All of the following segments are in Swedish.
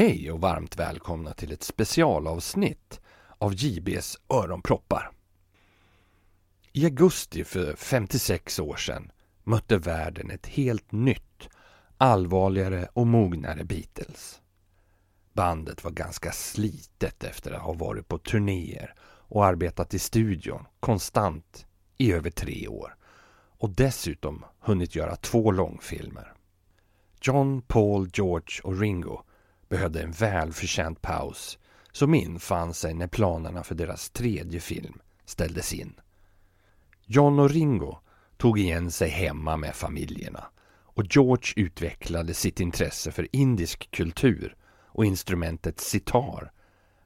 Hej och varmt välkomna till ett specialavsnitt av JBs öronproppar. I augusti för 56 år sedan mötte världen ett helt nytt, allvarligare och mognare Beatles. Bandet var ganska slitet efter att ha varit på turnéer och arbetat i studion konstant i över tre år och dessutom hunnit göra två långfilmer. John, Paul, George och Ringo behövde en välförtjänt paus som infann sig när planerna för deras tredje film ställdes in. John och Ringo tog igen sig hemma med familjerna och George utvecklade sitt intresse för indisk kultur och instrumentet sitar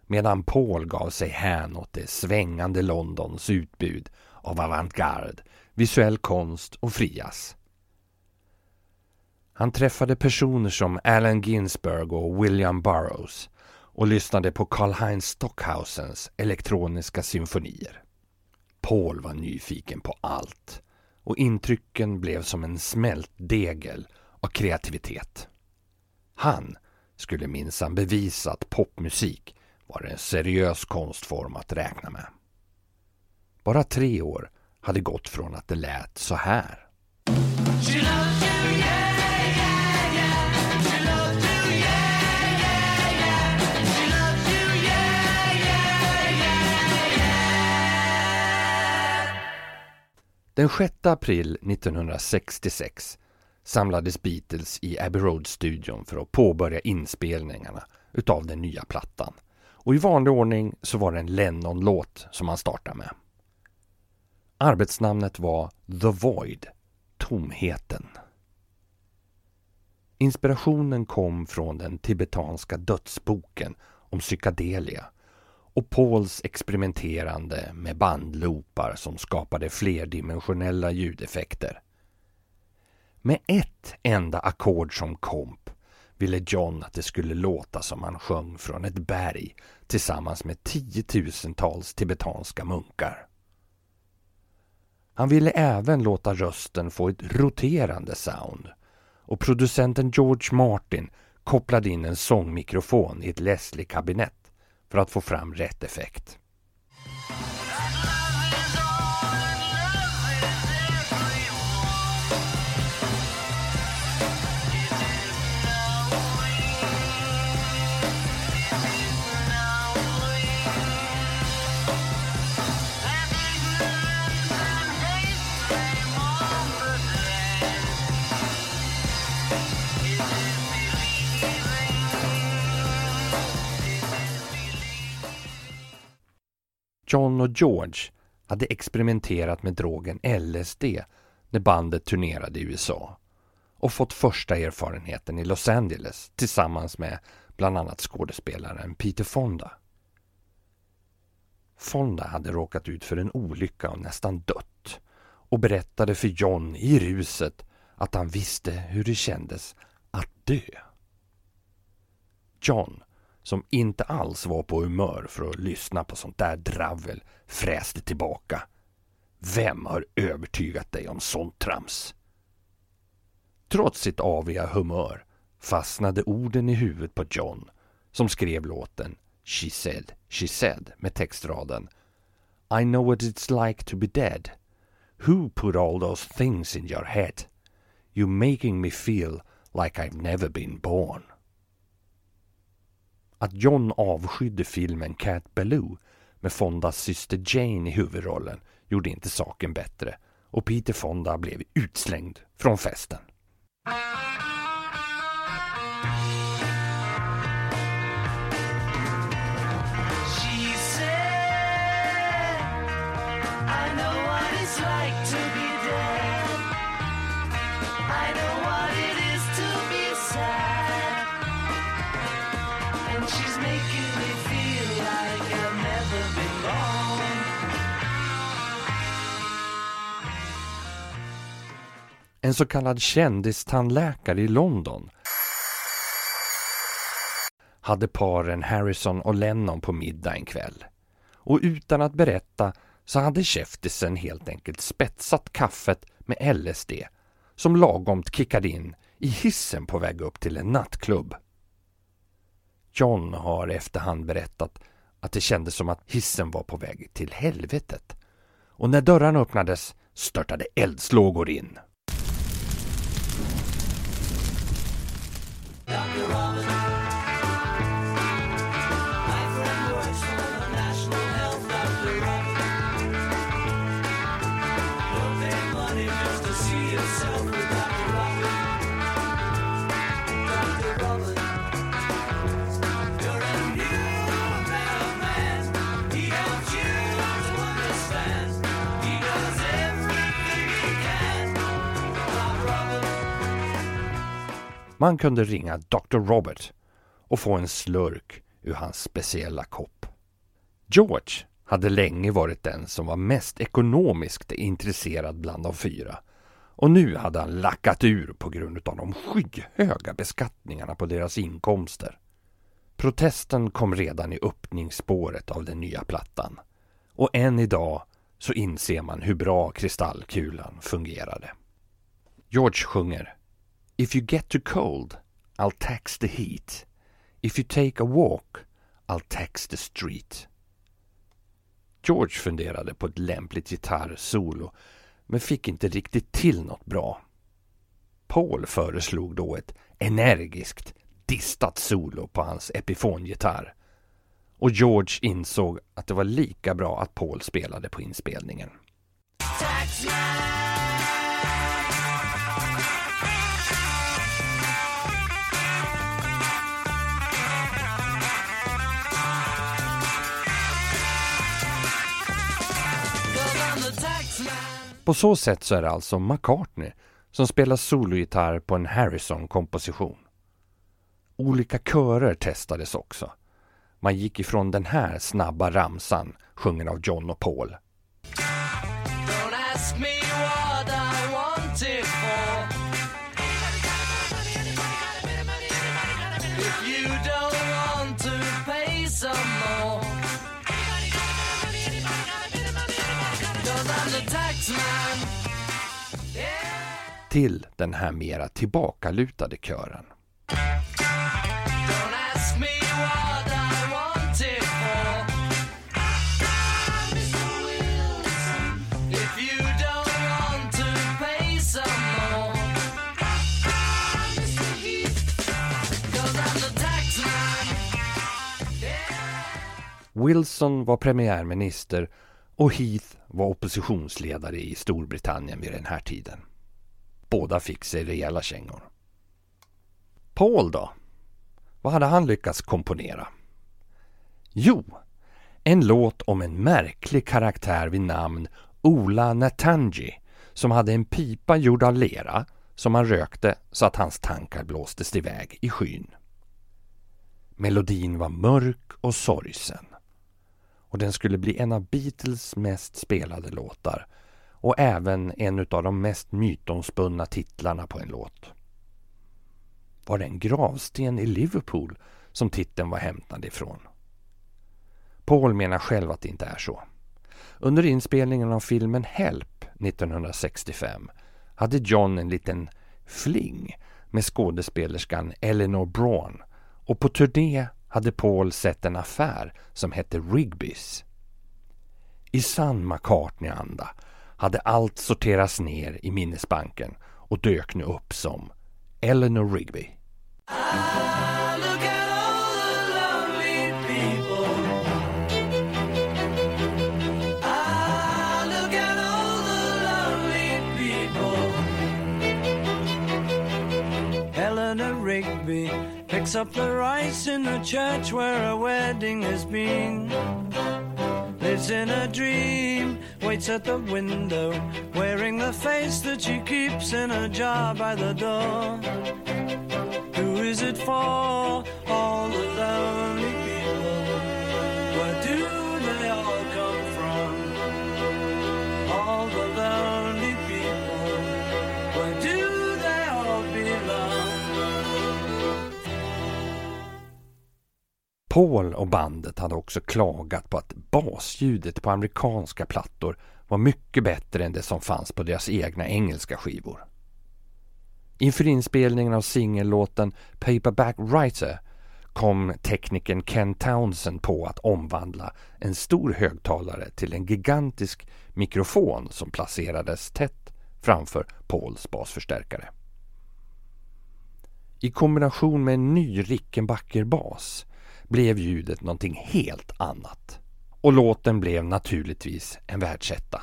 medan Paul gav sig hän åt det svängande Londons utbud av avantgarde, visuell konst och frias. Han träffade personer som Allen Ginsberg och William Burroughs och lyssnade på Karl-Heinz Stockhausens elektroniska symfonier. Paul var nyfiken på allt och intrycken blev som en smält degel av kreativitet. Han skulle minsann bevisa att popmusik var en seriös konstform att räkna med. Bara tre år hade gått från att det lät så här. Den 6 april 1966 samlades Beatles i Abbey Road-studion för att påbörja inspelningarna utav den nya plattan. Och i vanlig ordning så var det en Lennon-låt som man startade med. Arbetsnamnet var The Void, Tomheten. Inspirationen kom från den tibetanska dödsboken om psykadelia och Pauls experimenterande med bandloopar som skapade flerdimensionella ljudeffekter. Med ett enda ackord som komp ville John att det skulle låta som han sjöng från ett berg tillsammans med tiotusentals tibetanska munkar. Han ville även låta rösten få ett roterande sound och producenten George Martin kopplade in en sångmikrofon i ett Leslie-kabinett för att få fram rätt effekt. John och George hade experimenterat med drogen LSD när bandet turnerade i USA och fått första erfarenheten i Los Angeles tillsammans med bland annat skådespelaren Peter Fonda. Fonda hade råkat ut för en olycka och nästan dött och berättade för John i ruset att han visste hur det kändes att dö. John som inte alls var på humör för att lyssna på sånt där dravel, fräste tillbaka. Vem har övertygat dig om sånt trams? Trots sitt aviga humör fastnade orden i huvudet på John som skrev låten She said, she said med textraden I know what it's like to be dead. Who put all those things in your head? You're making me feel like I've never been born. Att John avskydde filmen Cat Ballou med Fondas syster Jane i huvudrollen gjorde inte saken bättre och Peter Fonda blev utslängd från festen. En så kallad kändistandläkare i London hade paren Harrison och Lennon på middag en kväll. Och utan att berätta så hade käftisen helt enkelt spetsat kaffet med LSD som lagomt kickade in i hissen på väg upp till en nattklubb. John har efterhand berättat att det kändes som att hissen var på väg till helvetet. Och när dörrarna öppnades störtade eldslågor in. You're on. Man kunde ringa Dr. Robert och få en slurk ur hans speciella kopp. George hade länge varit den som var mest ekonomiskt intresserad bland de fyra och nu hade han lackat ur på grund av de skyhöga beskattningarna på deras inkomster. Protesten kom redan i öppningsspåret av den nya plattan och än idag så inser man hur bra kristallkulan fungerade. George sjunger If you get too cold, I'll tax the heat. If you take a walk, I'll tax the street. George funderade på ett lämpligt gitarrsolo men fick inte riktigt till något bra. Paul föreslog då ett energiskt, distat solo på hans epifongitarr och George insåg att det var lika bra att Paul spelade på inspelningen. På så sätt så är det alltså McCartney som spelar sologitarr på en Harrison-komposition. Olika körer testades också. Man gick ifrån den här snabba ramsan sjungen av John och Paul till den här mera tillbakalutade kören. Wilson var premiärminister och Heath var oppositionsledare i Storbritannien vid den här tiden. Båda fick sig rejäla kängor. Paul då? Vad hade han lyckats komponera? Jo, en låt om en märklig karaktär vid namn Ola Natanji som hade en pipa gjord av lera som han rökte så att hans tankar blåstes iväg i skyn. Melodin var mörk och sorgsen och den skulle bli en av Beatles mest spelade låtar och även en av de mest mytomspunna titlarna på en låt. Var det en gravsten i Liverpool som titeln var hämtad ifrån? Paul menar själv att det inte är så. Under inspelningen av filmen Help 1965 hade John en liten fling med skådespelerskan Eleanor Braun och på turné hade Paul sett en affär som hette Rigbys. I sann McCartney-anda hade allt sorterats ner i minnesbanken och dök nu upp som Eleanor Rigby. Rigby picks up the rice in the church where a wedding has been. Lives in a dream, waits at the window, wearing the face that she keeps in a jar by the door. Who is it for? All Paul och bandet hade också klagat på att basljudet på amerikanska plattor var mycket bättre än det som fanns på deras egna engelska skivor. Inför inspelningen av singellåten Paperback Writer kom teknikern Ken Townsend på att omvandla en stor högtalare till en gigantisk mikrofon som placerades tätt framför Pauls basförstärkare. I kombination med en ny Rickenbacker-bas blev ljudet någonting helt annat. Och låten blev naturligtvis en världsetta.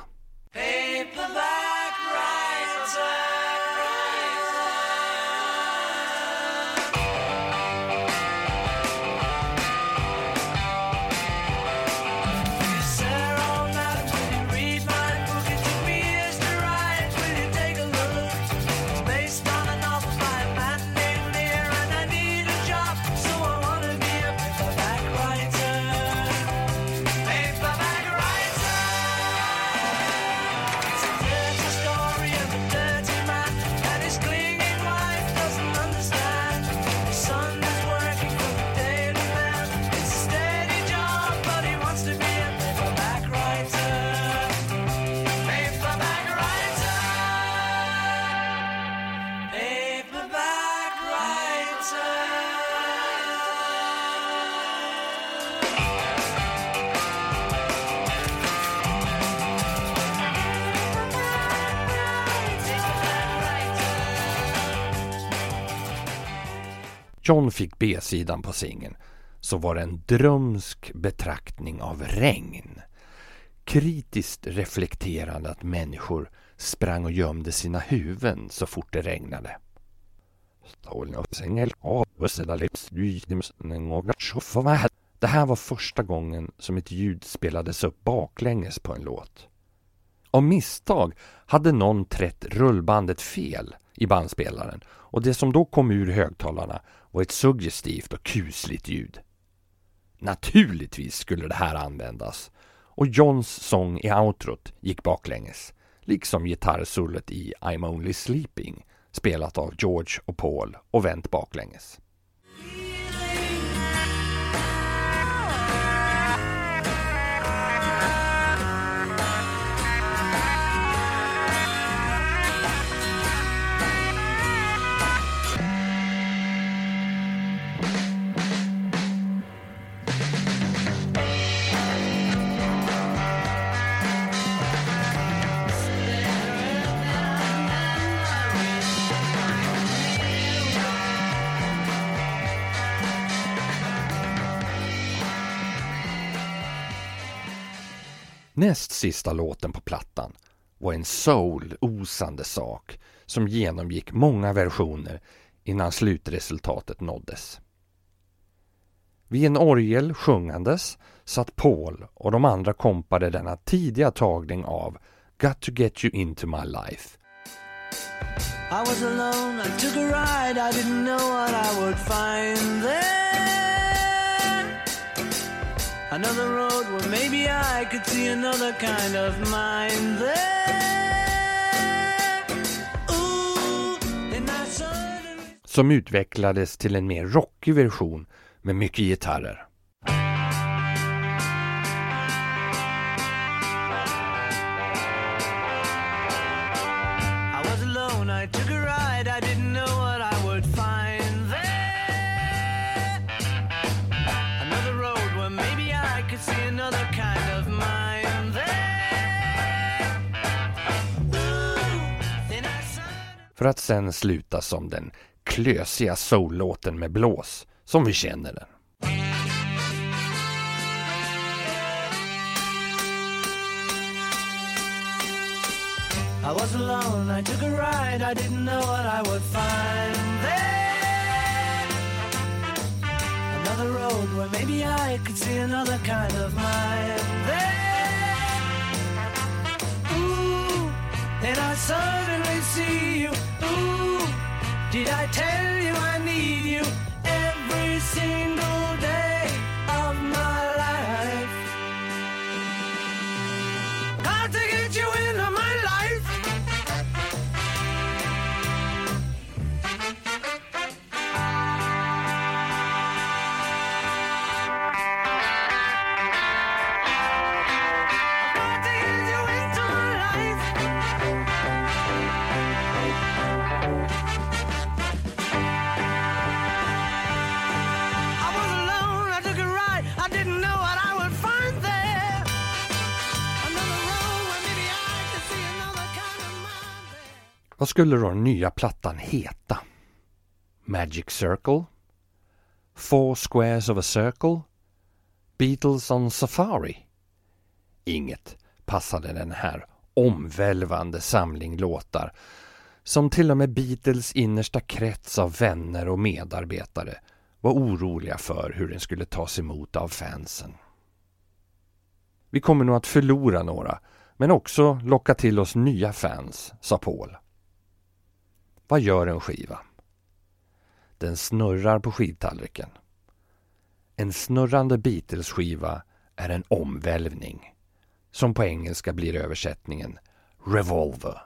John fick B-sidan på singeln så var det en drömsk betraktning av regn. Kritiskt reflekterande att människor sprang och gömde sina huvuden så fort det regnade. Det här var första gången som ett ljud spelades upp baklänges på en låt. Av misstag hade någon trätt rullbandet fel i bandspelaren och det som då kom ur högtalarna var ett suggestivt och kusligt ljud. Naturligtvis skulle det här användas och Johns sång i outrot gick baklänges, liksom gitarrsullet i I'm Only Sleeping spelat av George och Paul och vänt baklänges. Näst sista låten på plattan var en soul-osande sak som genomgick många versioner innan slutresultatet nåddes. Vid en orgel sjungandes satt Paul och de andra kompade denna tidiga tagning av Got to get you into my life. I was alone, I took a ride, I didn't know what I would find there Another road where maybe I could see another kind of mind there. Ooh, suddenly... Som utvecklades till en mer rockig version med mycket gitarrer. För att sen sluta som den klösiga soul-låten med blås, som vi känner den. I was alone, I took a ride, I didn't know what I would find there. Another road where maybe I could see another kind of mind there. Then I suddenly see you. Ooh, did I tell you I need you? Every single Vad skulle då den nya plattan heta? Magic Circle? Four Squares of a Circle? Beatles on Safari? Inget passade den här omvälvande samling låtar som till och med Beatles innersta krets av vänner och medarbetare var oroliga för hur den skulle tas emot av fansen. Vi kommer nog att förlora några, men också locka till oss nya fans, sa Paul. Vad gör en skiva? Den snurrar på skivtallriken. En snurrande Beatles-skiva är en omvälvning, som på engelska blir översättningen Revolver.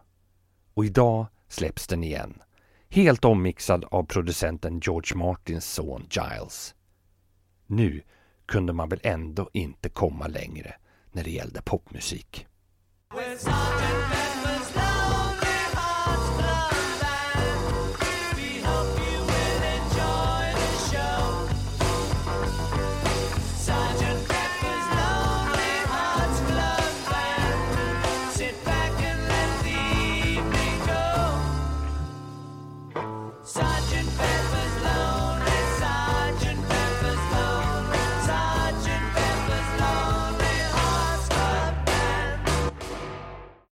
Och idag släpps den igen, helt ommixad av producenten George Martins son Giles. Nu kunde man väl ändå inte komma längre när det gällde popmusik. We're